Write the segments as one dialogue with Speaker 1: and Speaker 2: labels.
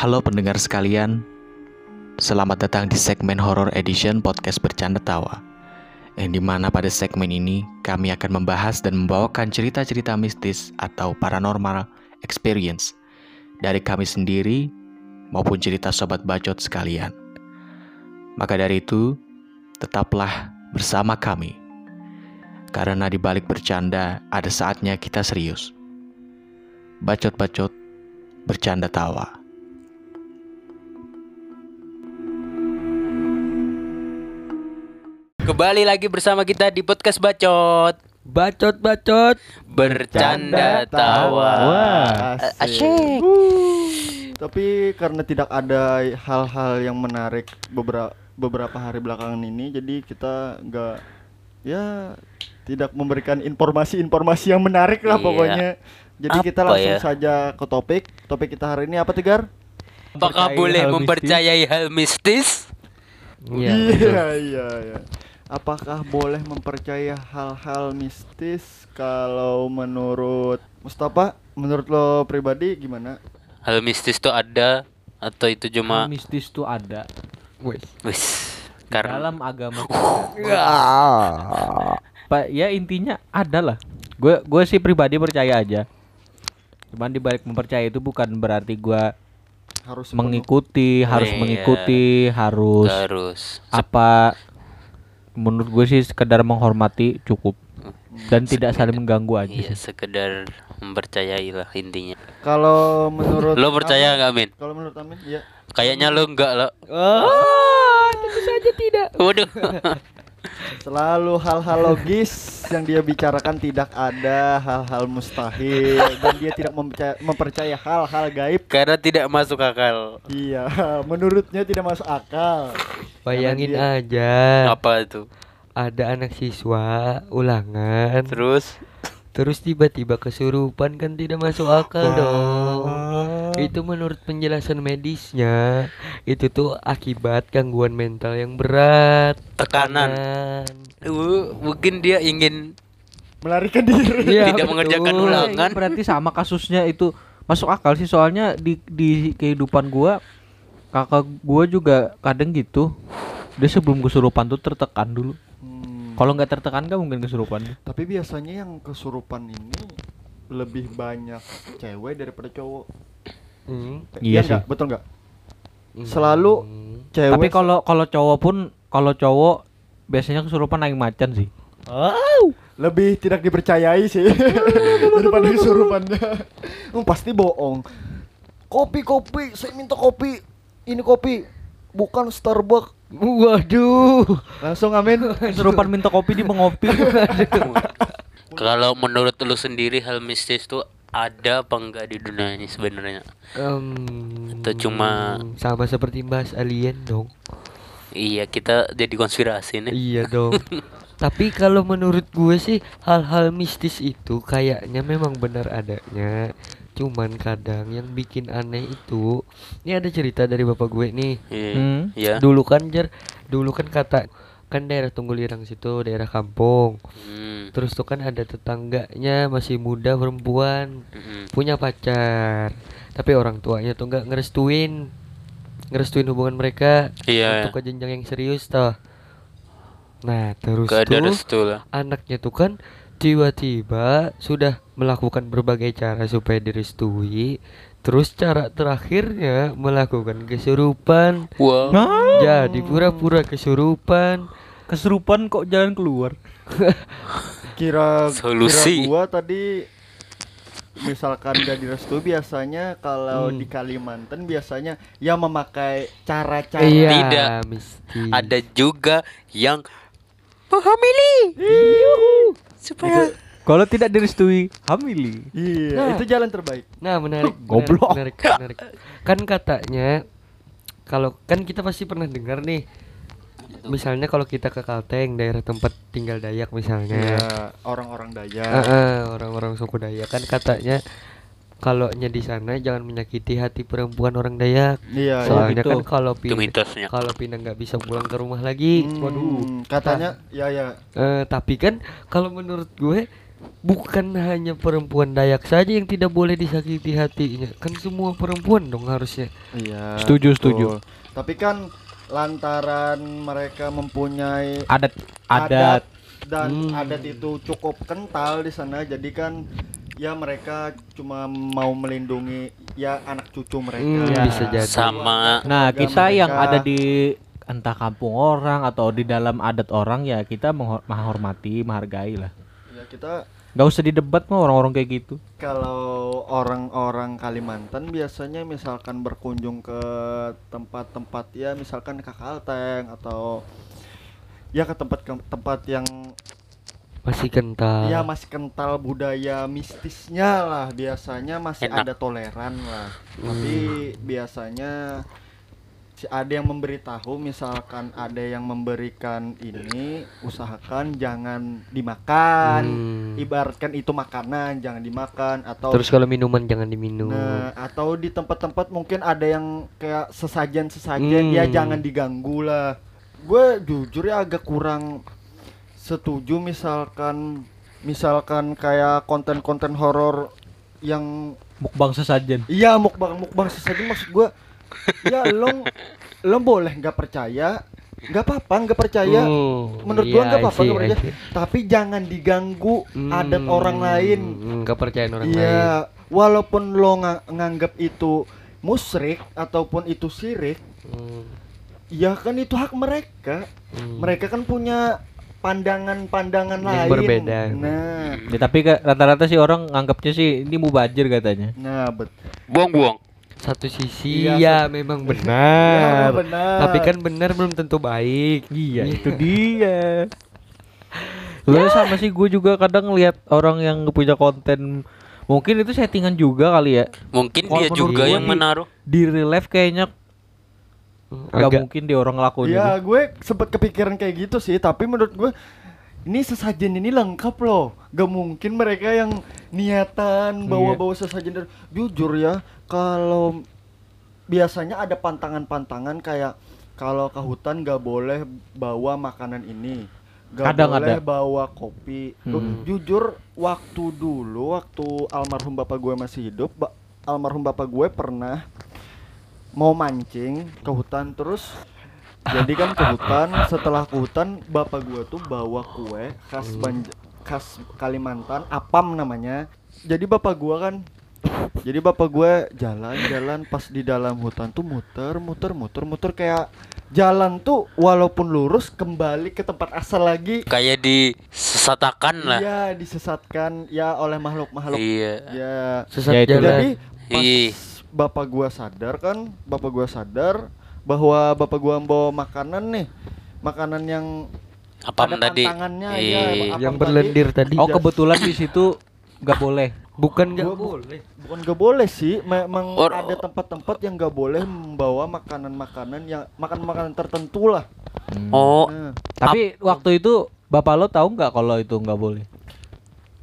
Speaker 1: Halo pendengar sekalian, selamat datang di segmen Horror Edition Podcast Bercanda Tawa Yang di mana pada segmen ini kami akan membahas dan membawakan cerita-cerita mistis atau paranormal experience Dari kami sendiri maupun cerita sobat bacot sekalian. Maka dari itu, tetaplah bersama kami Karena di balik bercanda ada saatnya kita serius. Bacot-bacot bercanda tawa
Speaker 2: Kembali lagi bersama kita di podcast Bacot
Speaker 3: Bacot bacot
Speaker 2: Bercanda tawa
Speaker 3: Wah
Speaker 2: Asyik
Speaker 4: Tapi karena tidak ada hal-hal yang menarik beberapa beberapa hari belakangan ini, jadi kita nggak ya tidak memberikan informasi-informasi yang menarik lah
Speaker 2: Iya.
Speaker 4: pokoknya. Jadi kita
Speaker 2: Apa
Speaker 4: langsung
Speaker 2: ya?
Speaker 4: saja ke topik. Topik kita hari ini apa Tigar?
Speaker 2: Apakah boleh
Speaker 3: hal
Speaker 2: mempercayai hal mistis?
Speaker 3: Iya betul.
Speaker 4: iya iya. Apakah boleh mempercaya hal-hal mistis kalau menurut Mustafa, menurut lo pribadi gimana?
Speaker 2: Hal mistis tuh ada Atau itu
Speaker 3: Hal
Speaker 2: cuma
Speaker 3: mistis tuh ada.
Speaker 2: Wis
Speaker 3: Di
Speaker 2: Karena
Speaker 3: dalam agama kita. Pak ya intinya ada lah Gue gue sih pribadi percaya aja. Cuman dibalik mempercaya itu bukan berarti gue
Speaker 4: Harus
Speaker 3: mengikuti harus
Speaker 2: Iya.
Speaker 3: mengikuti harus
Speaker 2: Harus.
Speaker 3: apa menurut gue sih sekedar menghormati cukup dan tidak saling mengganggu aja
Speaker 2: Iya
Speaker 3: sih.
Speaker 2: sekedar mempercayai lah intinya
Speaker 4: Kalau menurut
Speaker 2: Lo percaya
Speaker 4: Amin-
Speaker 2: nggak Min?
Speaker 4: Kalau menurut Amin, ya.
Speaker 2: Kayaknya lo enggak lo
Speaker 3: Oh, tentu saja tidak.
Speaker 2: Waduh
Speaker 4: Selalu hal-hal logis yang dia bicarakan tidak ada hal-hal mustahil dan dia tidak mempercaya, mempercaya hal-hal gaib.
Speaker 2: Karena tidak masuk akal
Speaker 4: Iya, menurutnya tidak masuk akal.
Speaker 5: Bayangin
Speaker 4: Karena
Speaker 5: aja
Speaker 2: Apa itu?
Speaker 5: ada anak siswa ulangan
Speaker 2: Terus
Speaker 5: terus tiba-tiba kesurupan kan tidak masuk akal dong. Itu menurut penjelasan medisnya itu tuh akibat gangguan mental yang berat,
Speaker 2: Tekanan. Uh, Mungkin dia ingin
Speaker 4: Melarikan diri.
Speaker 5: Iya,
Speaker 2: Tidak
Speaker 5: betul.
Speaker 2: mengerjakan
Speaker 3: Iya,
Speaker 2: ulangan.
Speaker 3: berarti sama kasusnya itu masuk akal sih soalnya di di kehidupan gua kakak gua juga kadang gitu. Dia sebelum kesurupan tuh tertekan dulu.
Speaker 4: Hmm,
Speaker 3: Kalau nggak tertekan kan mungkin kesurupan.
Speaker 4: tapi biasanya yang kesurupan ini lebih banyak cewek daripada cowok.
Speaker 5: Hmm.
Speaker 3: Iya sih.
Speaker 4: nggak? Betul nggak? Selalu
Speaker 5: Hmm.
Speaker 4: cewek
Speaker 3: Tapi kalau kalau cowok pun kalau cowok biasanya kesurupan naik macan sih.
Speaker 4: lebih tidak dipercayai sih daripada kesurupannya. Hmm, pasti bohong. Kopi kopi, saya minta kopi. Ini kopi bukan Starbucks.
Speaker 5: Waduh.
Speaker 4: Langsung amin.
Speaker 3: Kesurupan minta kopi di mengopi.
Speaker 2: Kalau menurut lu sendiri hal mistis tuh ada apa enggak di dunia ini sebenarnya?
Speaker 5: Em,
Speaker 2: Atau cuma-
Speaker 5: sama seperti bahas alien dong.
Speaker 2: Iya kita jadi konspirasi nih.
Speaker 5: Iya dong. Tapi kalau menurut gue sih hal-hal mistis itu kayaknya memang benar adanya. Cuman kadang yang bikin aneh itu, ini ada cerita dari bapak gue nih.
Speaker 2: Iya.
Speaker 3: Hmm.
Speaker 2: Iya.
Speaker 5: Dulu kan jar, dulu kan kata kan daerah Tunggulirang situ daerah kampung.
Speaker 2: Hmm.
Speaker 5: Terus tuh kan ada tetangganya masih muda perempuan
Speaker 2: Mm-mm.
Speaker 5: punya pacar. Tapi orang tuanya tuh nggak ngerestuin ngerestuin hubungan mereka
Speaker 2: Iya.
Speaker 5: untuk ke jenjang yang serius toh. Nah, terus
Speaker 2: Gak ada
Speaker 5: tuh
Speaker 2: restu lah.
Speaker 5: anaknya tuh kan tiba-tiba sudah melakukan berbagai cara supaya direstui. Terus cara terakhirnya melakukan kesurupan.
Speaker 2: Wow.
Speaker 5: Jadi pura-pura kesurupan.
Speaker 3: Kesurupan kok jalan keluar.
Speaker 4: Kira
Speaker 2: Solusi.
Speaker 4: kira gua tadi misalkan gak direstui biasanya kalau
Speaker 5: Hmm.
Speaker 4: di Kalimantan biasanya yang memakai cara-cara
Speaker 5: Iya,
Speaker 2: Tidak.
Speaker 5: mistis.
Speaker 2: Ada juga yang menghamili. Supaya
Speaker 3: Kalau tidak direstui, hamili.
Speaker 4: Iya,
Speaker 5: Nah.
Speaker 4: itu jalan terbaik.
Speaker 5: Nah, menarik.
Speaker 3: Goblok.
Speaker 5: Menarik, menarik, menarik. Kan katanya kalau kan kita pasti pernah dengar nih. Misalnya kalau kita ke Kalteng, daerah tempat tinggal Dayak misalnya.
Speaker 4: Iya, orang-orang Dayak.
Speaker 5: Ah, ah, orang-orang suku Dayak kan katanya kalau nya di sana jangan menyakiti hati perempuan orang Dayak.
Speaker 4: Iya, iya.
Speaker 5: Soalnya
Speaker 3: gitu.
Speaker 5: kan kalau pindah kalau pindah nggak bisa pulang ke rumah lagi.
Speaker 4: Hmm, katanya ya ya.
Speaker 5: Eh, tapi kan kalau menurut gue bukan hanya perempuan Dayak saja yang tidak boleh disakiti hatinya kan semua perempuan dong harusnya
Speaker 4: Iya.
Speaker 3: Setuju, setuju.
Speaker 4: betul. Tapi kan lantaran mereka mempunyai
Speaker 3: Adat adat
Speaker 4: dan
Speaker 5: Hmm.
Speaker 4: adat itu cukup kental di sana jadi kan ya mereka cuma mau melindungi ya anak cucu mereka
Speaker 5: Hmm,
Speaker 3: Ya.
Speaker 5: bisa jadi
Speaker 2: Sama
Speaker 3: Nah, kita yang
Speaker 4: mereka.
Speaker 3: ada di entah kampung orang atau di dalam adat orang ya kita menghor- menghormati, menghargai lah.
Speaker 4: ya kita
Speaker 3: Gak usah didebat mah orang-orang kayak gitu.
Speaker 4: kalau orang-orang Kalimantan biasanya misalkan berkunjung ke tempat-tempat ya misalkan ke Kalteng atau ya ke tempat-tempat yang
Speaker 5: masih kental
Speaker 4: ya masih kental budaya mistisnya lah biasanya masih
Speaker 2: Enak.
Speaker 4: ada toleran lah tapi biasanya si ada yang memberitahu misalkan ada yang memberikan ini usahakan jangan dimakan
Speaker 5: Hmm.
Speaker 4: ibaratkan itu makanan jangan dimakan atau
Speaker 5: terus kalau minuman jangan diminum
Speaker 4: Nah, atau di tempat-tempat mungkin ada yang kayak sesajen-sesajen ya
Speaker 5: Hmm.
Speaker 4: jangan diganggu lah. Gue jujur ya agak kurang setuju misalkan misalkan kayak konten-konten horor yang
Speaker 3: Mukbang sesajen.
Speaker 4: iya mukbang mukbang sesajen maksud gue ya lo lo boleh nggak percaya nggak apa-apa nggak percaya
Speaker 5: Oh,
Speaker 4: menurut
Speaker 5: iya,
Speaker 4: gua nggak apa-apa nggak percaya tapi jangan diganggu adat orang lain
Speaker 5: Hmm, percaya orang lain
Speaker 4: Iya, walaupun lo nga- nganggap itu musyrik ataupun itu syirik,
Speaker 5: Hmm,
Speaker 4: ya kan itu hak mereka.
Speaker 5: hmm.
Speaker 4: Mereka kan punya pandangan-pandangan lain.
Speaker 5: berbeda.
Speaker 4: Nah,
Speaker 3: Ya, tapi rata-rata sih orang nganggapnya sih ini mubazir katanya.
Speaker 4: nah bet.
Speaker 2: buang-buang.
Speaker 5: Satu sisi
Speaker 4: Iya,
Speaker 5: ya memang benar
Speaker 4: Ya, benar.
Speaker 5: tapi kan benar belum tentu baik
Speaker 3: Iya, itu dia. Lu sama sih gue juga kadang lihat orang yang punya konten mungkin itu settingan juga kali ya.
Speaker 2: Mungkin
Speaker 3: Kalau
Speaker 2: dia juga yang
Speaker 3: di-
Speaker 2: menaruh.
Speaker 3: Di real life kayaknya nggak
Speaker 5: agak
Speaker 3: mungkin dia orang ngelakuin
Speaker 4: Ya, gue sempet kepikiran kayak gitu sih, tapi menurut gue ini sesajen ini lengkap loh. Gak mungkin mereka yang niatan bawa-bawa sesajen dari jujur ya, kalau biasanya ada pantangan-pantangan kayak kalau ke hutan gak boleh bawa makanan ini. Gak
Speaker 3: Kadang
Speaker 4: boleh
Speaker 3: ada.
Speaker 4: bawa kopi. Tuh,
Speaker 3: Hmm.
Speaker 4: Jujur waktu dulu waktu almarhum bapak gue masih hidup, ba- almarhum bapak gue pernah mau mancing ke hutan terus jadi kan ke hutan setelah ke hutan bapak gua tuh bawa kue khas Banja- khas Kalimantan apam namanya. Jadi bapak gua kan jadi bapak gue jalan-jalan pas di dalam hutan tuh muter muter muter muter. Kayak jalan tuh walaupun lurus kembali ke tempat asal lagi.
Speaker 2: Kayak disesatakan lah.
Speaker 4: iya disesatkan. Ya oleh makhluk-makhluk.
Speaker 2: Iya.
Speaker 4: ya.
Speaker 5: Sesat
Speaker 3: Ya, itu
Speaker 5: jalan.
Speaker 4: jadi pas
Speaker 2: Ih.
Speaker 4: bapak gua sadar kan, bapak gua sadar bahwa bapak gua bawa makanan nih, makanan yang
Speaker 2: Apam
Speaker 4: ada
Speaker 2: tadi. Iya.
Speaker 4: ya, apam
Speaker 5: yang berlendir tadi
Speaker 3: Oh kebetulan di situ nggak boleh.
Speaker 5: bukan nggak boleh
Speaker 4: Bukan gak boleh sih, memang
Speaker 2: Or-
Speaker 4: ada tempat-tempat yang gak boleh membawa makanan-makanan yang makan-makanan tertentu lah.
Speaker 2: Oh,
Speaker 4: Nah,
Speaker 3: Tapi waktu itu bapak lo tahu nggak kalau itu nggak boleh?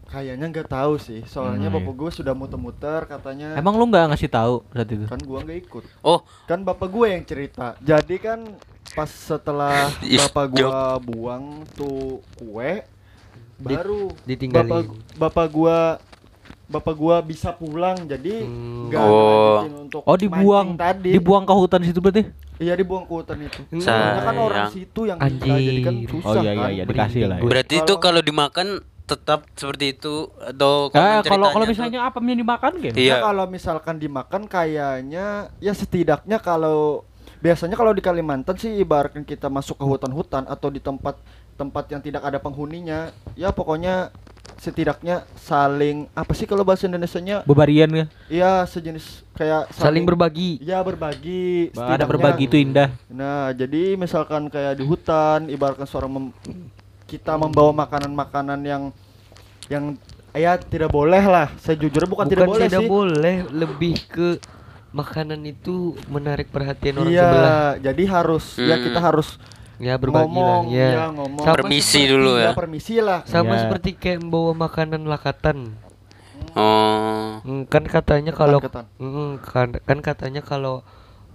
Speaker 4: kayaknya nggak tahu sih, soalnya
Speaker 3: Hmm,
Speaker 4: bapak gua sudah muter-muter katanya.
Speaker 3: Emang lo nggak ngasih tahu saat itu?
Speaker 4: kan gua nggak ikut.
Speaker 2: oh,
Speaker 4: Kan bapak gue yang cerita. Jadi kan pas setelah
Speaker 2: Ih,
Speaker 4: bapak gua buang tuh kue baru
Speaker 5: ditinggalin.
Speaker 4: bapak bapak gua bapak gua bisa pulang jadi
Speaker 5: Hmm.
Speaker 4: nggak
Speaker 2: Oh.
Speaker 4: ngelanjutin untuk
Speaker 3: Oh dibuang,
Speaker 4: tadi
Speaker 3: dibuang ke hutan situ berarti?
Speaker 4: iya dibuang ke hutan itu
Speaker 5: Hmm.
Speaker 4: soalnya kan orang situ yang minta jadi kan
Speaker 5: Anjir.
Speaker 4: susah
Speaker 3: Oh iya iya
Speaker 4: kan
Speaker 3: iya dikasih lah. Ya.
Speaker 2: berarti itu
Speaker 4: Kalau-
Speaker 2: dimakan tetap seperti itu atau konon
Speaker 3: kalau kalau misalnya apamnya dimakan kan?
Speaker 2: Iya.
Speaker 4: Ya, kalau misalkan dimakan kayaknya ya setidaknya kalau biasanya kalau di Kalimantan sih ibaratkan kita masuk ke hutan-hutan atau di tempat tempat yang tidak ada penghuninya ya pokoknya setidaknya saling apa sih kalau bahasa Indonesianya
Speaker 3: Bebarian
Speaker 4: ya sejenis kayak
Speaker 5: saling berbagi
Speaker 4: ya berbagi
Speaker 3: Ada berbagi itu indah.
Speaker 4: Nah, jadi misalkan kayak di hutan, ibaratkan seorang mem- kita membawa makanan-makanan yang yang ya tidak boleh lah. Saya jujur bukan, tidak boleh
Speaker 5: tidak
Speaker 4: sih.
Speaker 5: boleh lebih ke makanan itu menarik perhatian orang
Speaker 4: Iya,
Speaker 5: sebelah
Speaker 4: jadi harus ya
Speaker 2: Hmm.
Speaker 4: kita harus
Speaker 5: ya berbagi
Speaker 4: ngomong,
Speaker 5: lah ya,
Speaker 4: ya ngomong.
Speaker 5: Sama
Speaker 2: Permisi
Speaker 4: seperti-
Speaker 2: dulu ya.
Speaker 4: permisi lah.
Speaker 5: sama
Speaker 3: Ya.
Speaker 5: seperti kayak membawa makanan lakatan
Speaker 2: Oh,
Speaker 5: Hmm, kan katanya kalau
Speaker 4: Ketan.
Speaker 5: Mm, kan, kan katanya kalau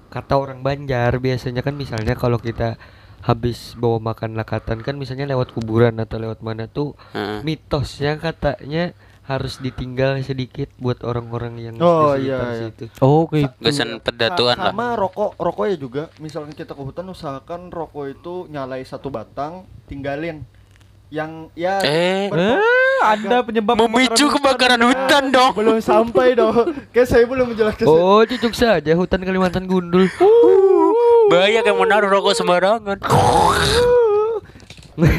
Speaker 5: kata orang Banjar biasanya kan misalnya kalau kita habis bawa makan lakatan kan misalnya lewat kuburan atau lewat mana tuh
Speaker 2: Heeh.
Speaker 5: mitosnya katanya harus ditinggal sedikit buat orang-orang yang
Speaker 4: Oh, iya, iya.
Speaker 5: situ.
Speaker 3: Oh, kayak
Speaker 2: Kesan pedatuan
Speaker 4: Sa-
Speaker 2: lah.
Speaker 4: sama rokok rokoknya juga misalkan kita ke hutan usahakan rokok itu nyalai satu batang tinggalin yang ya
Speaker 2: Eh,
Speaker 3: Eh, ada penyebab
Speaker 2: memicu kebakaran
Speaker 4: Ah,
Speaker 2: hutan dong.
Speaker 4: belum sampai dong kayak saya belum menjelaskan
Speaker 5: Oh, cucuk saja hutan Kalimantan gundul.
Speaker 2: Banyak yang menaruh rokok sembarangan.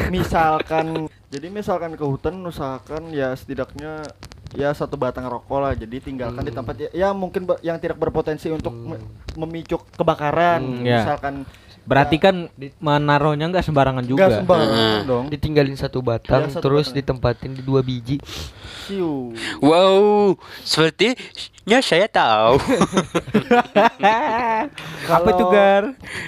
Speaker 4: misalkan jadi misalkan ke hutan usahakan ya setidaknya ya satu batang rokok lah jadi tinggalkan di tempat ya, ya mungkin yang tidak berpotensi untuk me- memicu kebakaran
Speaker 3: Hmm, ya.
Speaker 4: misalkan
Speaker 3: Berarti kan menaruhnya nggak sembarangan
Speaker 4: enggak
Speaker 3: juga.
Speaker 4: sembarangan dong
Speaker 5: Ditinggalin satu batang
Speaker 4: Iya, satu
Speaker 5: terus
Speaker 4: batang.
Speaker 5: ditempatin di dua biji.
Speaker 4: siu
Speaker 2: Wow, sepertinya saya tahu.
Speaker 3: Apa itu Gar?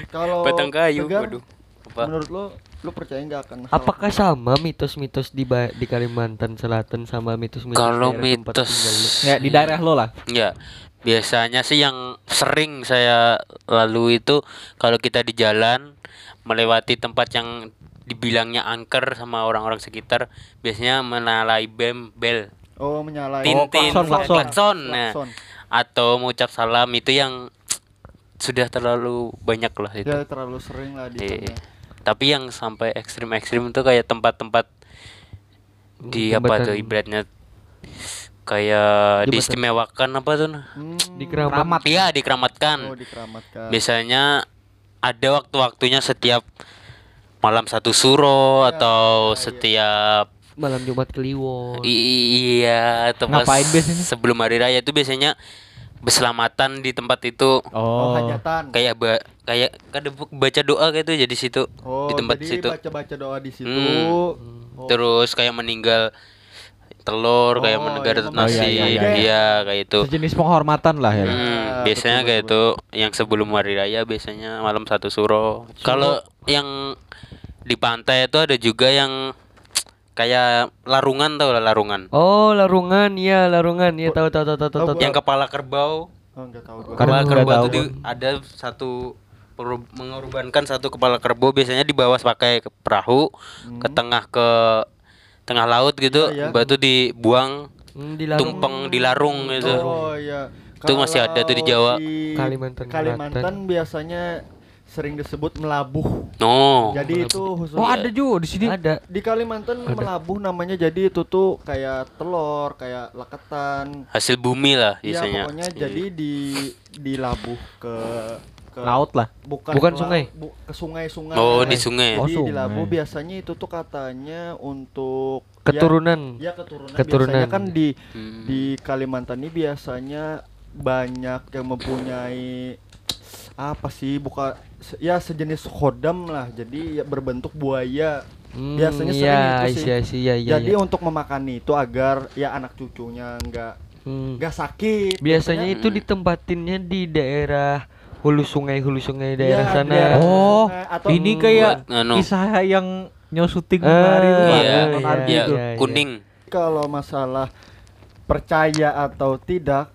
Speaker 4: kalau
Speaker 2: Batang kayu.
Speaker 4: Tegar,
Speaker 2: Waduh. Apa?
Speaker 4: menurut lo lo percaya nggak akan hal-
Speaker 5: Apakah sama mitos-mitos di ba- di Kalimantan Selatan sama mitos-mitos
Speaker 2: Kalau mitos
Speaker 5: tinggal lu?
Speaker 3: Ya di daerah lo lah.
Speaker 2: Ya, biasanya sih yang sering saya lalu itu kalau kita di jalan melewati tempat yang dibilangnya angker sama orang-orang sekitar, biasanya menalai bem bel,
Speaker 4: oh menyalahi
Speaker 2: tintin,
Speaker 3: klakson, klakson.
Speaker 2: klakson, nah.
Speaker 4: Klakson.
Speaker 2: atau mengucap salam itu yang sudah terlalu banyak lah itu.
Speaker 4: ya terlalu sering lah di
Speaker 2: Iya. Tapi yang sampai ekstrim-ekstrim itu kayak tempat-tempat di apa tuh
Speaker 5: Jembatan.
Speaker 2: ibaratnya kayak
Speaker 5: Jembatan.
Speaker 2: diistimewakan apa tuh? nah?
Speaker 4: Hmm,
Speaker 5: Di keramat.
Speaker 3: Keramat.
Speaker 2: Iya, dikeramatkan.
Speaker 4: oh dikeramatkan
Speaker 2: Biasanya ada waktu-waktunya setiap malam satu suro
Speaker 4: Iya,
Speaker 2: atau
Speaker 4: iya.
Speaker 2: setiap
Speaker 5: Malam Jumat Kliwon.
Speaker 2: iya atau pas
Speaker 3: Ngapain biasanya?
Speaker 2: sebelum hari raya itu biasanya berselamatan di tempat itu
Speaker 4: oh,
Speaker 3: Oh.
Speaker 4: hajatan
Speaker 2: kayak ba kayak kan baca doa kayak itu jadi situ
Speaker 4: oh
Speaker 2: di tempat
Speaker 4: jadi
Speaker 2: situ
Speaker 4: baca-baca doa di situ
Speaker 2: Hmm.
Speaker 4: Oh.
Speaker 2: terus kayak meninggal telur kayak
Speaker 4: Oh,
Speaker 2: meninggal
Speaker 4: iya,
Speaker 2: nasi
Speaker 3: iya, iya,
Speaker 2: iya,
Speaker 4: iya.
Speaker 2: kayak itu
Speaker 3: Sejenis penghormatan lah ya.
Speaker 2: Hmm,
Speaker 4: Ya,
Speaker 2: biasanya
Speaker 4: betul,
Speaker 2: kayak
Speaker 4: betul,
Speaker 2: itu yang sebelum hari raya biasanya malam satu suro. Kalau yang di pantai itu ada juga yang kayak larungan tau lah larungan.
Speaker 5: Oh, larungan, iya larungan, iya tahu tahu tahu tahu tahu.
Speaker 4: Oh,
Speaker 5: tahu.
Speaker 4: gua-
Speaker 2: Yang kepala kerbau.
Speaker 4: oh enggak tahu gua
Speaker 3: Kadang
Speaker 2: Kepala kerbau
Speaker 3: tahu.
Speaker 2: itu di- ada satu mengorbankan satu kepala kerbau biasanya dibawa pakai ke perahu ke tengah ke tengah laut gitu,
Speaker 4: Iya, iya.
Speaker 2: batu dibuang
Speaker 5: Hmm, di larung.
Speaker 2: tumpeng di larung gitu.
Speaker 4: Oh iya.
Speaker 2: Itu masih ada tuh di Jawa.
Speaker 5: Kalimantan
Speaker 4: Kalimantan
Speaker 5: Selatan.
Speaker 4: biasanya sering disebut melabuh.
Speaker 2: No.
Speaker 4: Jadi itu khusus
Speaker 3: Oh ada juga di sini.
Speaker 5: Ada.
Speaker 4: di Kalimantan melabuh namanya jadi itu tuh kayak telur, kayak laketan.
Speaker 2: Hasil bumi lah
Speaker 4: Iya
Speaker 2: biasanya.
Speaker 4: pokoknya jadi di dilabuh ke ke
Speaker 3: Laut lah.
Speaker 4: bukan
Speaker 5: Bukan
Speaker 4: ke
Speaker 5: sungai?
Speaker 4: bu- ke sungai-sungai.
Speaker 2: Oh, di sungai.
Speaker 3: Oh,
Speaker 4: Jadi
Speaker 3: sungai.
Speaker 4: dilabuh biasanya itu tuh katanya untuk ya-
Speaker 5: Keturunan.
Speaker 4: Ya, keturunan.
Speaker 5: Keturunan.
Speaker 4: Biasanya kan di
Speaker 2: Hmm.
Speaker 4: di Kalimantan ini biasanya banyak yang mempunyai apa sih buka ya sejenis khodam lah jadi ya berbentuk buaya
Speaker 5: Hmm,
Speaker 4: biasanya sering
Speaker 5: iya,
Speaker 4: itu sih.
Speaker 5: iya, iya, iya,
Speaker 4: jadi
Speaker 5: iya.
Speaker 4: untuk memakan itu agar ya anak cucunya nggak
Speaker 5: Hmm.
Speaker 4: nggak sakit
Speaker 5: Biasanya itu
Speaker 2: Hmm.
Speaker 5: ditempatinnya di daerah hulu sungai hulu sungai
Speaker 4: Iya,
Speaker 5: daerah sana.
Speaker 4: daerah
Speaker 3: Oh,
Speaker 4: sungai atau
Speaker 3: ini
Speaker 5: Hmm,
Speaker 3: kayak
Speaker 2: anu.
Speaker 3: kisah yang nyo syuting
Speaker 5: Ah,
Speaker 3: kemarin.
Speaker 2: Iya,
Speaker 5: iya,
Speaker 2: Iya,
Speaker 3: itu.
Speaker 5: iya.
Speaker 2: kuning
Speaker 4: kalau masalah percaya atau tidak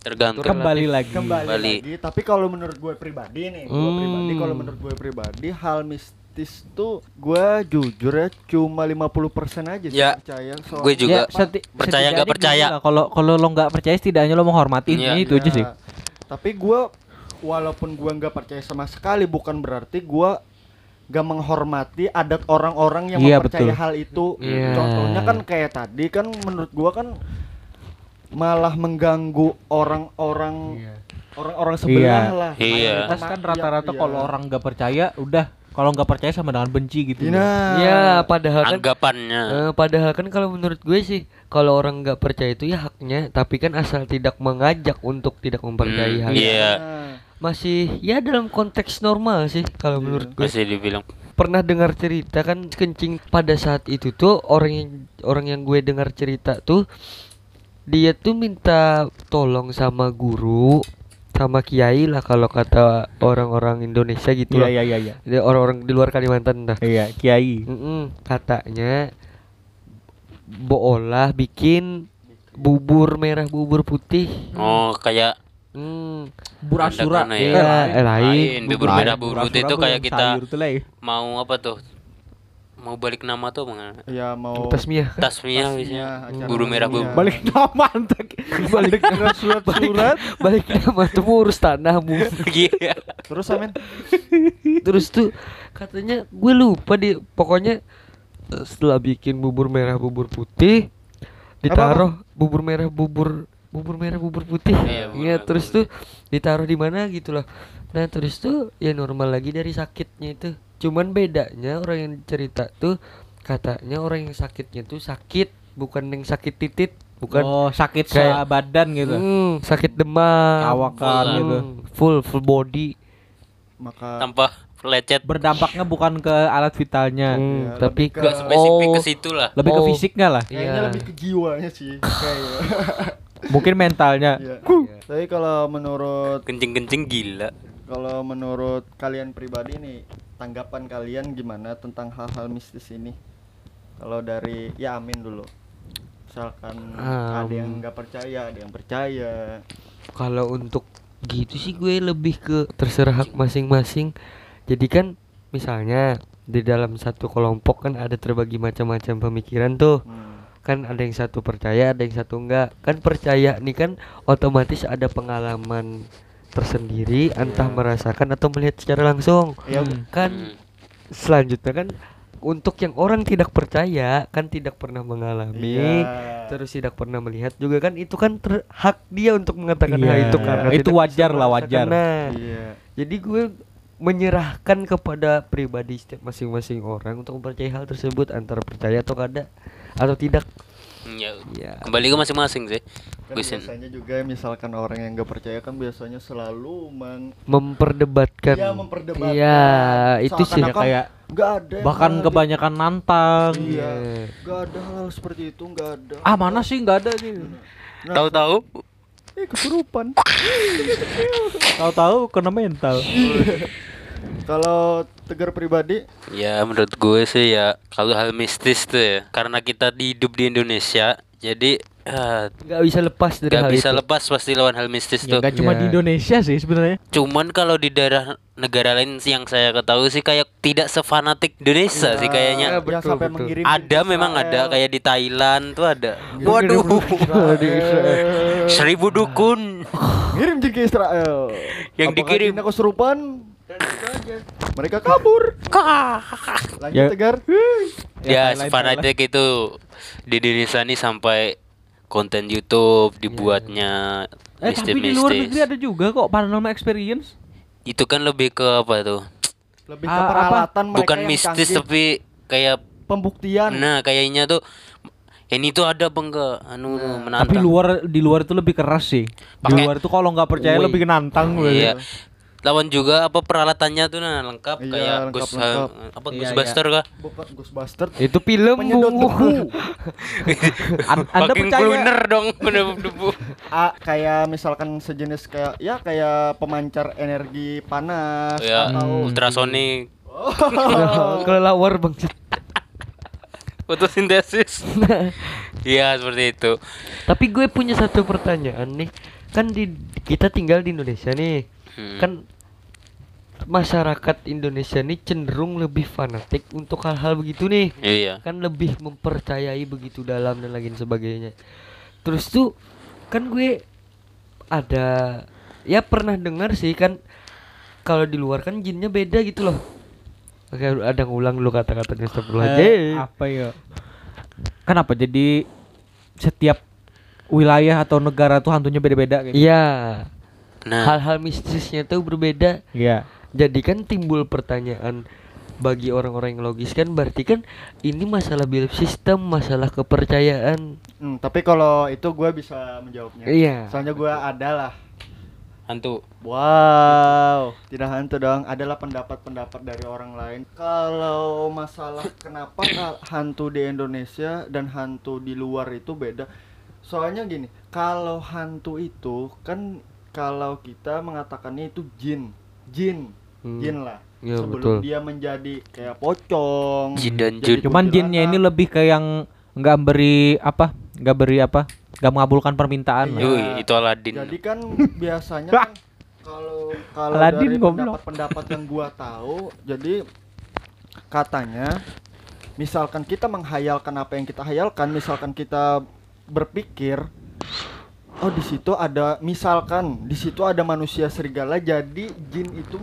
Speaker 2: tergantung.
Speaker 3: Kembali lagi.
Speaker 4: kembali
Speaker 2: Kembali.
Speaker 4: lagi tapi kalau menurut gue pribadi nih gue
Speaker 5: Hmm.
Speaker 4: pribadi kalau menurut gue pribadi hal mistis tuh gue jujur ya cuma 50% aja sih
Speaker 2: Ya,
Speaker 4: percaya soal
Speaker 2: gue juga.
Speaker 3: Ya, seti-
Speaker 2: percaya nggak percaya.
Speaker 3: Kalau kalau lo nggak percaya setidaknya lo menghormati. Intinya itu aja sih.
Speaker 4: Ya, tapi gue walaupun gue nggak percaya sama sekali bukan berarti gue gak menghormati adat orang-orang yang
Speaker 3: Iya,
Speaker 4: mempercayai
Speaker 3: betul.
Speaker 4: hal itu
Speaker 5: Iya.
Speaker 4: contohnya kan kayak tadi kan menurut gue kan malah mengganggu orang-orang orang-orang sebelah
Speaker 3: Iya.
Speaker 4: lah
Speaker 2: Iya.
Speaker 3: Mayoritas kan
Speaker 4: Iya,
Speaker 3: rata-rata
Speaker 4: iya.
Speaker 3: kalau orang nggak percaya udah kalau nggak percaya sama dengan benci gitu.
Speaker 4: Nah,
Speaker 5: Ya, padahal kan
Speaker 2: Anggapannya.
Speaker 5: eh, padahal kan kalau menurut gue sih kalau orang nggak percaya itu ya haknya, tapi kan asal tidak mengajak untuk tidak mempercayai
Speaker 2: Hmm,
Speaker 5: hal itu.
Speaker 2: Iya,
Speaker 4: Nah,
Speaker 5: Masih ya dalam konteks normal sih kalau menurut gue.
Speaker 2: masih dibilang.
Speaker 5: Pernah dengar cerita kan kencing pada saat itu tuh orang yang orang yang gue dengar cerita tuh dia tuh minta tolong sama guru sama kiai lah kalau kata orang-orang Indonesia gitu
Speaker 3: Iya
Speaker 5: lah.
Speaker 3: iya iya iya.
Speaker 5: Dia orang-orang di luar Kalimantan dah.
Speaker 3: Iya, kiai.
Speaker 5: Mm-mm, katanya boolah bikin bubur merah bubur putih.
Speaker 2: Oh, kayak
Speaker 5: Hmm,
Speaker 3: Burasura.
Speaker 2: Tanda kana
Speaker 5: iya,
Speaker 2: ya.
Speaker 5: eh, lain.
Speaker 2: Lain, bubur merah bubur putih itu kayak kita
Speaker 3: sayur ya.
Speaker 2: mau apa tuh? Mau balik nama tuh mana?
Speaker 4: Ya mau
Speaker 5: tasmiyah.
Speaker 2: Tasmiyah
Speaker 4: Tasmiyah, acara
Speaker 2: Buru merah bubur.
Speaker 3: Balik nama antek. Balik dengan surat-surat.
Speaker 5: Balik nama tuh mau urus tanahmu.
Speaker 2: Iya.
Speaker 4: Terus Amin
Speaker 5: Terus tuh katanya gue lupa di pokoknya eh, setelah bikin bubur merah bubur putih ditaruh bubur merah bubur bubur merah bubur putih.
Speaker 2: Iya, merah,
Speaker 5: terus
Speaker 2: bubur
Speaker 5: tuh ditaruh di mana gitu loh. Nah, terus tuh ya normal lagi dari sakitnya itu. Cuman bedanya orang yang cerita tuh katanya orang yang sakitnya tuh sakit bukan yang sakit titit, bukan
Speaker 3: Oh, sakit
Speaker 5: Kayak-
Speaker 3: badan gitu.
Speaker 5: Hmm, sakit demam,
Speaker 3: Awakan
Speaker 5: Hmm,
Speaker 3: gitu.
Speaker 5: full full body.
Speaker 4: maka
Speaker 2: Tanpa lecet.
Speaker 3: Berdampaknya bukan ke alat vitalnya.
Speaker 5: Hmm,
Speaker 4: Iya,
Speaker 5: tapi
Speaker 4: lebih ke-
Speaker 2: Gak spesifik
Speaker 5: oh,
Speaker 2: ke situ lah.
Speaker 3: Lebih ke
Speaker 5: Oh.
Speaker 3: fisiknya lah.
Speaker 4: kayaknya
Speaker 5: Iya.
Speaker 4: lebih ke jiwanya sih kayaknya.
Speaker 3: Mungkin mentalnya.
Speaker 4: Iya. Tapi kalau menurut
Speaker 2: Kencing-kencing gila.
Speaker 4: Kalau menurut kalian pribadi nih tanggapan kalian gimana tentang hal-hal mistis ini? Kalau dari ya Amin dulu. Misalkan ada yang
Speaker 5: Um.
Speaker 4: nggak percaya, ada yang percaya.
Speaker 5: Kalau untuk gitu sih gue lebih ke terserah hak masing-masing. Jadi kan misalnya di dalam satu kelompok kan ada terbagi macam-macam pemikiran tuh.
Speaker 4: Hmm.
Speaker 5: Kan ada yang satu percaya, ada yang satu enggak. Kan percaya nih kan otomatis ada pengalaman tersendiri entah merasakan atau melihat secara langsung.
Speaker 4: Ya,
Speaker 5: Kan
Speaker 2: Hmm.
Speaker 5: selanjutnya kan untuk yang orang tidak percaya kan tidak pernah mengalami
Speaker 4: Iya.
Speaker 5: terus tidak pernah melihat juga kan itu kan ter- hak dia untuk mengatakan hal
Speaker 3: Iya.
Speaker 5: itu karena
Speaker 3: Itu
Speaker 5: tidak
Speaker 3: wajar lah, wajar.
Speaker 5: Nah,
Speaker 4: Iya.
Speaker 5: jadi gue menyerahkan kepada pribadi setiap masing-masing orang untuk mempercayai hal tersebut antara percaya atau kada atau tidak
Speaker 2: Ya,
Speaker 5: ya
Speaker 2: kembali ke masing-masing sih.
Speaker 4: Kan
Speaker 2: sih-
Speaker 4: biasanya juga misalkan orang yang nggak percaya kan biasanya selalu meng
Speaker 5: memperdebatkan
Speaker 4: Iya, memperdebatkan.
Speaker 5: iya itu sih
Speaker 3: kayak
Speaker 4: nggak ada
Speaker 3: bahkan
Speaker 4: nggak
Speaker 3: kebanyakan nantang.
Speaker 4: Iya.
Speaker 5: Iya.
Speaker 4: Gak ada hal seperti itu, nggak ada.
Speaker 3: Ah, mana sih nggak ada nih.
Speaker 4: Nah,
Speaker 2: Tahu-tahu
Speaker 4: Eh, kesurupan.
Speaker 3: Tahu-tahu kena mental.
Speaker 4: Kalau Tegar pribadi,
Speaker 2: Ya menurut gue sih ya kalau hal mistis tuh ya karena kita di hidup di Indonesia jadi eh,
Speaker 5: nggak bisa lepas dari
Speaker 2: nggak
Speaker 5: hal
Speaker 2: bisa
Speaker 5: itu
Speaker 2: lepas pasti lawan hal mistis
Speaker 3: Ya
Speaker 2: tuh.
Speaker 3: nggak cuma
Speaker 5: Iya.
Speaker 3: di Indonesia sih sebenarnya.
Speaker 2: Cuman kalau di daerah negara lain sih yang saya ketahui sih kayak tidak sefanatik Indonesia sih kayaknya.
Speaker 5: Iya,
Speaker 4: yang
Speaker 5: betul,
Speaker 4: sampai
Speaker 5: betul.
Speaker 4: mengirim
Speaker 2: Ada memang ada kayak di Thailand tuh ada.
Speaker 5: Waduh.
Speaker 2: Waduh. Seribu dukun.
Speaker 4: ngirim ke Israel.
Speaker 2: Yang
Speaker 4: Apakah
Speaker 2: dikirim.
Speaker 4: jinnya kesurupan? Mereka kabur. Lanjut
Speaker 3: Ya.
Speaker 4: Tegar.
Speaker 2: Ya,
Speaker 3: Thailand,
Speaker 2: sefanatik itu di Indonesia nih sampai konten YouTube dibuatnya
Speaker 3: Eh tapi di luar negeri ada juga kok paranormal experience.
Speaker 2: Itu kan lebih ke apa tuh?
Speaker 4: Lebih ke
Speaker 3: Ah, apa?
Speaker 4: peralatan mereka
Speaker 2: Bukan mistis
Speaker 4: canggih.
Speaker 2: tapi kayak
Speaker 4: pembuktian.
Speaker 2: nah kayaknya tuh ini tuh ada apa enggak anu
Speaker 3: Tapi
Speaker 2: menantang.
Speaker 3: luar di luar itu lebih keras sih. Di
Speaker 2: Pakai-
Speaker 3: luar itu kalau nggak percaya
Speaker 5: Woi.
Speaker 3: lebih nantang gitu.
Speaker 2: Iya. Lawan juga apa peralatannya tuh nah lengkap
Speaker 4: Iya,
Speaker 2: kayak
Speaker 4: lengkap,
Speaker 2: Ghost
Speaker 4: lengkap.
Speaker 2: apa
Speaker 3: Iya,
Speaker 2: Ghostbuster kah?
Speaker 4: Bukan Ghostbuster.
Speaker 5: itu film
Speaker 4: Penyedot
Speaker 5: Bu.
Speaker 4: debu.
Speaker 3: Anda percaya?
Speaker 2: cleaner dong debu-debu.
Speaker 4: Ah, kayak misalkan sejenis kayak ya kayak pemancar energi panas
Speaker 2: ya,
Speaker 4: atau
Speaker 2: ultrasonic,
Speaker 5: kelelawar bang
Speaker 2: fotosintesis. Iya, seperti itu.
Speaker 5: Tapi gue punya satu pertanyaan nih. Kan di kita tinggal di Indonesia nih.
Speaker 2: Hmm.
Speaker 5: Kan masyarakat Indonesia nih cenderung lebih fanatik untuk hal-hal begitu nih.
Speaker 2: Iya.
Speaker 5: Kan lebih mempercayai begitu dalam dan lain sebagainya. Terus tuh kan gue ada ya pernah dengar sih kan kalau di luar kan jinnya beda gitu loh. Oke, ada ngulang dulu kata-katanya
Speaker 3: Eh,
Speaker 5: astagfirullahaladzim.
Speaker 3: apa ya? Kenapa jadi setiap wilayah atau negara tuh hantunya beda-beda gitu?
Speaker 5: Iya.
Speaker 2: Nah,
Speaker 5: Hal-hal mistisnya tuh berbeda.
Speaker 3: Iya.
Speaker 5: Jadi kan timbul pertanyaan bagi orang-orang yang logis kan berarti kan ini masalah belief system, masalah kepercayaan.
Speaker 4: Hmm, tapi kalau itu gue bisa menjawabnya.
Speaker 5: Iya.
Speaker 4: Soalnya gue adalah
Speaker 2: hantu.
Speaker 4: Wow, tidak hantu dong. Adalah pendapat-pendapat dari orang lain. Kalau masalah kenapa hantu di Indonesia dan hantu di luar itu beda. Soalnya gini, kalau hantu itu kan kalau kita mengatakannya itu jin, jin,
Speaker 5: Hmm.
Speaker 4: jin lah.
Speaker 5: Iya,
Speaker 4: Sebelum
Speaker 5: betul.
Speaker 4: dia menjadi kayak pocong.
Speaker 2: Jin dan jun.
Speaker 3: Cuman jinnya ini lebih ke yang nggak beri apa? Nggak beri apa? nggak mengabulkan permintaan lah.
Speaker 4: Iya.
Speaker 2: Yui, itu Aladin.
Speaker 4: Jadi kan biasanya kan kalau kalau
Speaker 3: Aladin
Speaker 4: dari
Speaker 3: goblok.
Speaker 4: pendapat-pendapat yang gua tahu, jadi katanya misalkan kita menghayalkan apa yang kita hayalkan, misalkan kita berpikir oh di situ ada misalkan di situ ada manusia serigala jadi jin itu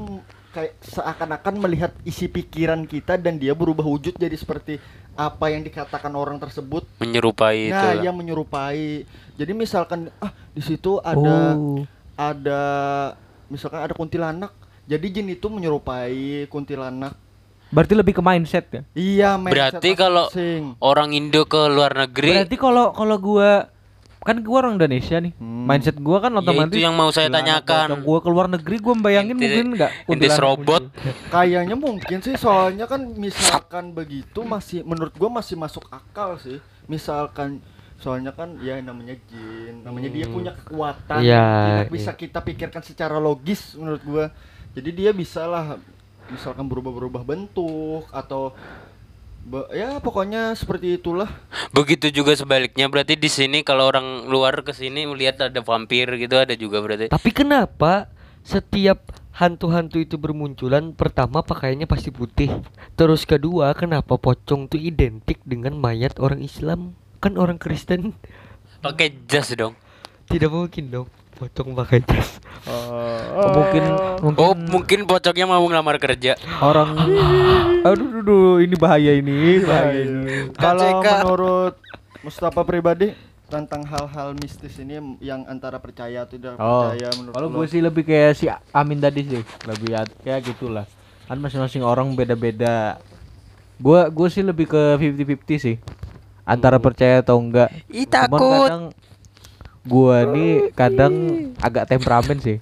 Speaker 4: kayak seakan-akan melihat isi pikiran kita dan dia berubah wujud jadi seperti apa yang dikatakan orang tersebut
Speaker 2: menyerupai itu.
Speaker 4: Nah, yang menyerupai. Jadi misalkan ah di situ ada
Speaker 3: Oh.
Speaker 4: ada misalkan ada kuntilanak. Jadi jin itu menyerupai kuntilanak.
Speaker 3: Berarti lebih ke mindset ya.
Speaker 4: Iya, mindset
Speaker 2: Berarti kalau orang Indo ke luar negeri
Speaker 3: Berarti kalau kalau gua kan gua orang Indonesia nih.
Speaker 4: Hmm.
Speaker 3: Mindset gua kan
Speaker 2: ya
Speaker 3: otomatis
Speaker 2: itu yang mau saya tanyakan.
Speaker 3: Gua keluar negeri gua bayangin
Speaker 2: Inti-
Speaker 3: mungkin enggak
Speaker 2: intis robot.
Speaker 4: kayaknya mungkin sih soalnya kan misalkan begitu masih menurut gua masih masuk akal sih. Misalkan soalnya kan ya namanya jin, namanya dia punya kekuatan
Speaker 5: Iya,
Speaker 4: tidak bisa kita pikirkan secara logis menurut gua. Jadi dia bisa lah misalkan berubah-berubah bentuk atau be- ya pokoknya seperti itulah.
Speaker 2: Begitu juga sebaliknya berarti di sini kalau orang luar ke sini melihat ada vampir gitu ada juga berarti.
Speaker 5: Tapi kenapa setiap hantu-hantu itu bermunculan pertama pakaiannya pasti putih. Terus kedua, kenapa pocong tuh identik dengan mayat orang Islam? Kan orang Kristen
Speaker 2: Pakai jas dong.
Speaker 5: tidak mungkin dong pocong pakai jas.
Speaker 3: Oh, mungkin mungkin
Speaker 2: Oh, mungkin pocongnya mau ngelamar kerja.
Speaker 3: orang aduh, aduh, aduh, ini bahaya ini, bahaya ini.
Speaker 4: Kalau menurut Mustafa pribadi tentang hal-hal mistis ini yang antara percaya atau tidak
Speaker 3: Oh,
Speaker 4: percaya menurut
Speaker 3: kalau gue sih lebih kayak si Amin tadi sih, lebih kayak gitulah. Kan masing-masing orang beda-beda. Gua gue sih lebih ke 50-50 sih. Antara percaya atau enggak.
Speaker 2: Ih
Speaker 3: Cuman kadang gua nih kadang agak temperamen sih.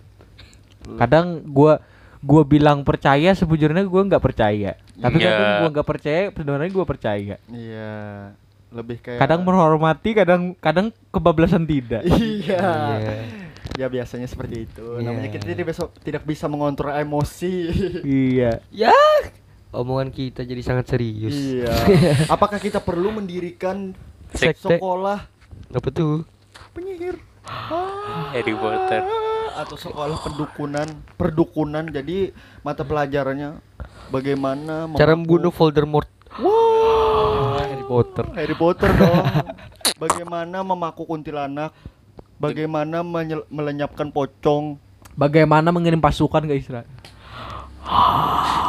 Speaker 3: Kadang gua gua bilang percaya sebujurnya gua nggak percaya. Tapi
Speaker 2: Iya.
Speaker 3: kadang gua nggak percaya sebenarnya gua percaya.
Speaker 4: Iya, lebih kayak
Speaker 3: Kadang menghormati, kadang kadang kebablasan tidak.
Speaker 4: Iya.
Speaker 5: Iya.
Speaker 4: Ya biasanya seperti itu.
Speaker 5: Iya.
Speaker 4: Namanya kita tidak bisa tidak bisa mengontrol emosi.
Speaker 3: iya.
Speaker 5: Ya, omongan kita jadi sangat serius.
Speaker 4: iya. Apakah kita perlu mendirikan
Speaker 5: Sekte.
Speaker 4: sekolah
Speaker 5: Apa tuh?
Speaker 4: Penyihir
Speaker 2: Harry Potter.
Speaker 4: atau sekolah pendukunan perdukunan jadi mata pelajarannya bagaimana
Speaker 5: Cara membunuh Voldemort.
Speaker 4: Wah,
Speaker 5: Harry Potter.
Speaker 4: Harry Potter dong. Bagaimana memaku kuntilanak? Bagaimana menyel- melenyapkan pocong?
Speaker 3: Bagaimana mengirim pasukan ke Israel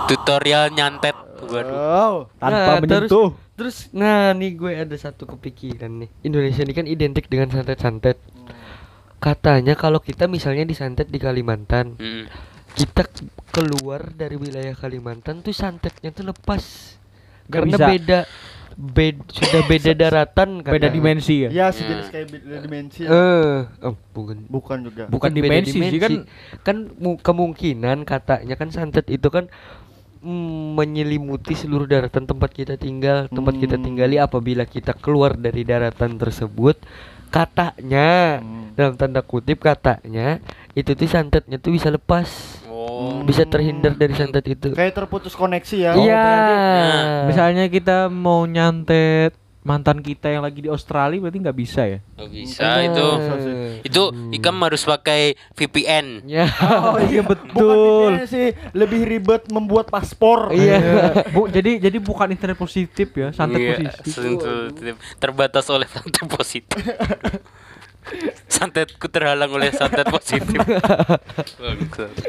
Speaker 2: Tutorial nyantet. Waduh.
Speaker 4: Wow.
Speaker 3: tanpa
Speaker 5: Nah,
Speaker 3: menyentuh?
Speaker 5: Terus, nah nih gue ada satu kepikiran nih. Indonesia ini kan identik dengan santet-santet. Katanya kalau kita misalnya disantet di Kalimantan,
Speaker 2: Mm.
Speaker 5: kita keluar dari wilayah Kalimantan tuh santetnya tuh lepas.
Speaker 3: Nggak
Speaker 5: Karena
Speaker 3: bisa.
Speaker 5: beda bed sudah beda daratan
Speaker 3: Beda
Speaker 5: katanya.
Speaker 3: dimensi ya.
Speaker 4: Ya sejenis kayak beda dimensi.
Speaker 5: Eh, oh, bukan
Speaker 4: Bukan juga.
Speaker 3: Bukan
Speaker 5: beda
Speaker 3: dimensi sih, kan.
Speaker 5: kan mu- kemungkinan katanya kan santet itu kan menyelimuti seluruh daratan tempat kita tinggal tempat kita
Speaker 4: Hmm.
Speaker 5: tinggali apabila kita keluar dari daratan tersebut katanya
Speaker 4: Hmm.
Speaker 5: dalam tanda kutip katanya itu tuh santetnya tuh bisa lepas
Speaker 2: Oh.
Speaker 5: bisa terhindar dari santet itu
Speaker 4: Kayak terputus koneksi ya.
Speaker 5: iya
Speaker 3: Misalnya kita mau nyantet mantan kita yang lagi di Australia berarti nggak bisa ya?
Speaker 2: Nggak bisa itu.
Speaker 5: Eh,
Speaker 2: Itu ikam harus pakai VPN.
Speaker 5: ya
Speaker 4: Oh iya
Speaker 3: betul.
Speaker 4: Bukan sih lebih ribet membuat paspor.
Speaker 5: iya
Speaker 3: Bu, jadi jadi bukan internet positif ya, santet
Speaker 2: Iya,
Speaker 3: positif.
Speaker 2: Terbatas oleh santet positif. Santetku terhalang oleh santet positif.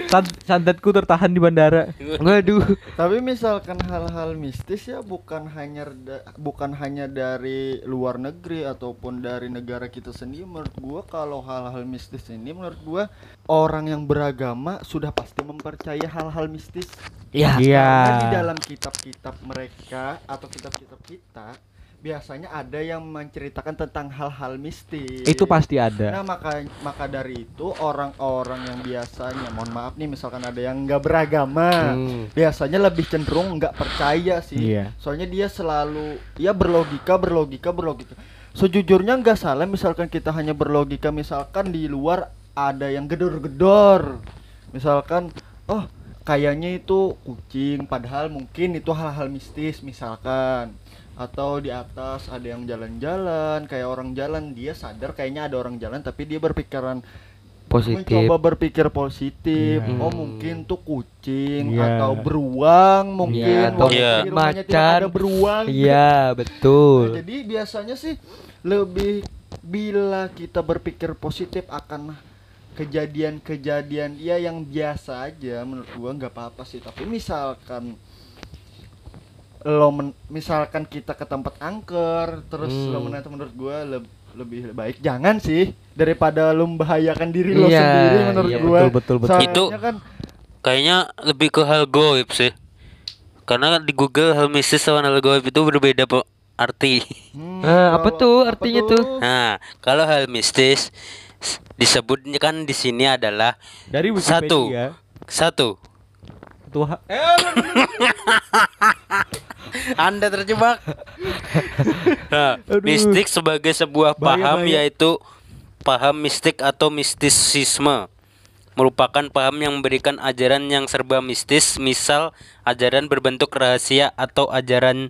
Speaker 3: San- santetku tertahan di bandara.
Speaker 5: waduh
Speaker 4: Tapi misalkan hal-hal mistis ya bukan hanya da- bukan hanya dari luar negeri ataupun dari negara kita sendiri menurut gua kalau hal-hal mistis ini menurut gua orang yang beragama sudah pasti mempercayai hal-hal mistis.
Speaker 5: ya
Speaker 3: Iya.
Speaker 4: Karena di dalam kitab-kitab mereka atau kitab-kitab kita biasanya ada yang menceritakan tentang hal-hal mistis.
Speaker 3: Itu pasti ada.
Speaker 4: Nah maka maka dari itu orang-orang yang biasanya mohon maaf nih misalkan ada yang nggak beragama
Speaker 5: Hmm.
Speaker 4: biasanya lebih cenderung nggak percaya sih.
Speaker 3: Iya.
Speaker 4: Soalnya dia selalu ya berlogika berlogika berlogika. Sejujurnya nggak salah misalkan kita hanya berlogika misalkan di luar ada yang gedor-gedor. Misalkan oh kayaknya itu kucing padahal mungkin itu hal-hal mistis misalkan. Atau di atas ada yang jalan-jalan kayak orang jalan dia sadar kayaknya ada orang jalan tapi dia berpikiran
Speaker 5: Positif.
Speaker 4: mencoba berpikir positif
Speaker 3: Iya.
Speaker 4: oh mungkin tuh kucing
Speaker 3: Iya.
Speaker 4: atau beruang mungkin
Speaker 5: Iya, atau
Speaker 4: tidak
Speaker 5: macan.
Speaker 4: ada beruang
Speaker 5: Iya,
Speaker 4: Nah,
Speaker 5: betul.
Speaker 4: jadi biasanya sih lebih bila kita berpikir positif akan kejadian-kejadian ya yang biasa aja menurut gua nggak apa-apa sih tapi misalkan lo men- misalkan kita ke tempat angker terus lo
Speaker 5: Hmm.
Speaker 4: menatap menurut gua leb- lebih baik jangan sih daripada lo membahayakan diri lo
Speaker 5: Iya,
Speaker 4: sendiri menurut
Speaker 5: iya,
Speaker 4: gua
Speaker 3: betul, betul, betul.
Speaker 4: Soalnya
Speaker 2: Itu-
Speaker 4: kan
Speaker 2: Kayaknya lebih ke hal goib sih. Karena di Google hal mistis sama hal goib itu berbeda po arti.
Speaker 4: hmm,
Speaker 5: Ah, apa tuh artinya tuh?
Speaker 2: Nah, kalau hal mistis disebutnya kan di sini adalah
Speaker 3: Dari
Speaker 2: satu, satu.
Speaker 3: Tuhan
Speaker 2: Anda terjebak. Nah, mistik sebagai sebuah
Speaker 3: Bahaya,
Speaker 2: paham
Speaker 3: bahaya.
Speaker 2: yaitu paham mistik atau mistisisme merupakan paham yang memberikan ajaran yang serba mistis, misal ajaran berbentuk rahasia atau ajaran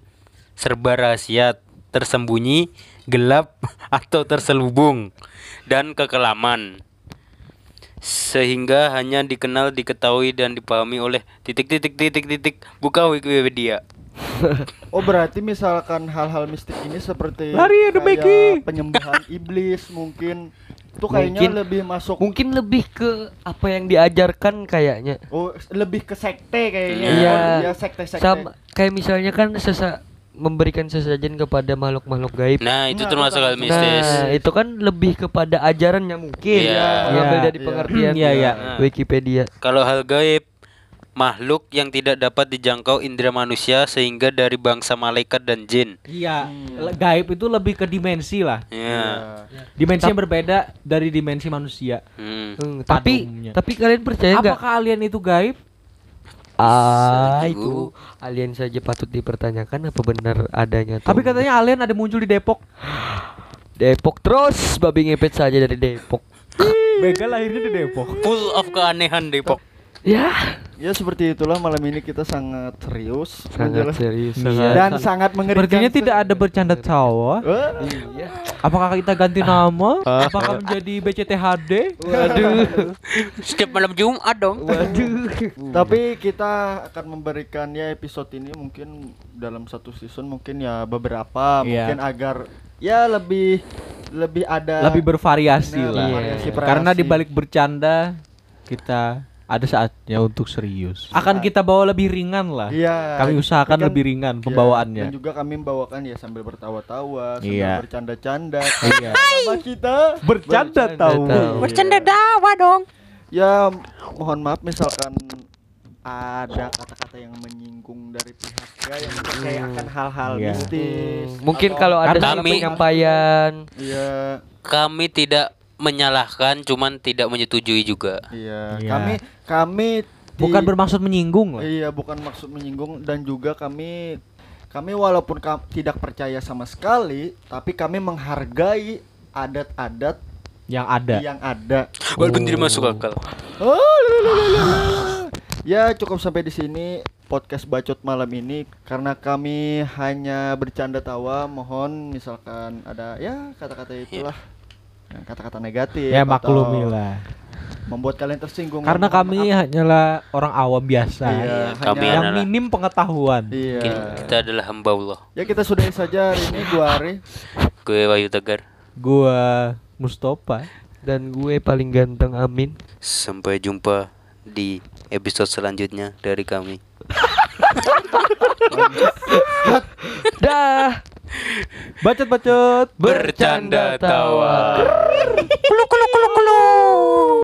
Speaker 2: serba rahasia, tersembunyi, gelap atau terselubung dan kekelaman. Sehingga hanya dikenal, diketahui dan dipahami oleh titik-titik titik-titik buka Wikipedia.
Speaker 4: Oh berarti misalkan hal-hal mistik ini seperti
Speaker 3: Lari, ada
Speaker 4: kayak penyembahan iblis mungkin itu kayaknya
Speaker 5: Mungkin-
Speaker 4: lebih masuk
Speaker 5: Mungkin lebih ke apa yang diajarkan kayaknya.
Speaker 4: oh lebih ke sekte kayaknya
Speaker 5: Iya.
Speaker 4: Oh, ya sekte-sekte
Speaker 5: Sama kayak misalnya kan sesa memberikan sesajen kepada makhluk-makhluk gaib.
Speaker 2: Nah, itu
Speaker 4: Nah,
Speaker 2: termasuk hal
Speaker 4: kan-
Speaker 2: mistis.
Speaker 5: Nah, itu kan lebih kepada ajarannya mungkin.
Speaker 2: Iya.
Speaker 5: Mengambil
Speaker 3: Iya.
Speaker 5: dari
Speaker 4: Iya.
Speaker 5: pengertian
Speaker 3: Iya, iya.
Speaker 5: Wikipedia.
Speaker 2: Kalau hal gaib, makhluk yang tidak dapat dijangkau indera manusia sehingga dari bangsa malaikat dan jin.
Speaker 3: Iya, le- gaib itu lebih ke dimensi lah.
Speaker 2: Ya.
Speaker 3: Dimensi yang berbeda dari dimensi manusia.
Speaker 2: Hmm.
Speaker 5: Hmm, tapi
Speaker 3: umumnya.
Speaker 5: tapi kalian percaya nggak?
Speaker 3: Apakah alien itu gaib?
Speaker 5: Ah,
Speaker 2: Setuju.
Speaker 5: itu alien saja patut dipertanyakan apa benar adanya.
Speaker 3: Tapi katanya alien ada muncul di Depok.
Speaker 5: Depok terus babi ngepet saja dari Depok.
Speaker 3: Begal lahirnya di Depok.
Speaker 2: Full of keanehan Depok.
Speaker 5: Ya,
Speaker 4: ya seperti itulah malam ini kita sangat serius
Speaker 5: sangat serius.
Speaker 3: Iya.
Speaker 5: sangat-
Speaker 4: dan sangat mengerikan
Speaker 3: Sepertinya tidak ada bercanda tawa.
Speaker 4: Eh,
Speaker 5: Iya.
Speaker 3: Apakah kita ganti nama? Apakah menjadi BCTHD?
Speaker 5: Waduh.
Speaker 2: Setiap malam Jumat dong.
Speaker 5: Waduh.
Speaker 4: tapi kita akan memberikan ya episode ini mungkin dalam satu season mungkin ya beberapa
Speaker 3: Iya.
Speaker 4: mungkin agar ya lebih lebih ada
Speaker 3: Lebih bervariasi
Speaker 4: Nah,
Speaker 3: lah.
Speaker 4: variasi-
Speaker 3: Karena di balik bercanda kita ada saatnya untuk serius. Akan kita bawa lebih ringan lah.
Speaker 4: Iya.
Speaker 3: Kami usahakan
Speaker 4: Kan-
Speaker 3: lebih ringan
Speaker 4: Iya,
Speaker 3: pembawaannya.
Speaker 4: Dan juga kami membawakan ya sambil bertawa-tawa, sambil
Speaker 3: Iya.
Speaker 4: bercanda-canda.
Speaker 3: Iya.
Speaker 4: Sama kita
Speaker 3: Bercanda tahu.
Speaker 5: tahu.
Speaker 2: Bercanda dawa dong.
Speaker 4: Ya, mohon maaf misalkan ada kata-kata yang menyinggung dari pihak ya yang mempercayakan hal-hal
Speaker 3: Iya.
Speaker 4: mistis.
Speaker 5: Hmm, Mungkin kalau ada
Speaker 2: kami-
Speaker 5: penyampaian.
Speaker 4: Iya,
Speaker 2: Kami tidak menyalahkan, cuman tidak menyetujui juga.
Speaker 4: iya.
Speaker 3: Iya.
Speaker 4: Kami kami ti-
Speaker 3: Bukan bermaksud menyinggung lah.
Speaker 4: Iya, bukan maksud menyinggung dan juga kami kami walaupun ka- tidak percaya sama sekali, tapi kami menghargai adat-adat
Speaker 3: Yang ada.
Speaker 4: yang ada.
Speaker 2: Walaupun tidak masuk akal.
Speaker 4: Oh, lalalala. Ya cukup sampai di sini podcast bacot malam ini karena kami hanya bercanda tawa. Mohon misalkan ada ya kata-kata itulah yang kata-kata negatif.
Speaker 3: Ya
Speaker 4: atau
Speaker 3: maklumi lah.
Speaker 4: Membuat kalian tersinggung.
Speaker 3: Karena kami
Speaker 4: maaf.
Speaker 3: hanyalah orang awam biasa.
Speaker 4: Iya, hanya-
Speaker 2: kami
Speaker 3: Yang
Speaker 2: adalah
Speaker 3: minim pengetahuan.
Speaker 4: Iya.
Speaker 2: kita adalah hamba Allah.
Speaker 4: Ya kita sudahi saja hari ini gua Ari.
Speaker 2: Gue Wayu Tegar.
Speaker 3: Gua Mustopa.
Speaker 5: Dan gue paling ganteng amin.
Speaker 2: Sampai jumpa di episode selanjutnya dari kami.
Speaker 5: Dah.
Speaker 3: Bacot-bacot
Speaker 2: bercanda tawa. Kulu kulu kulu kulu.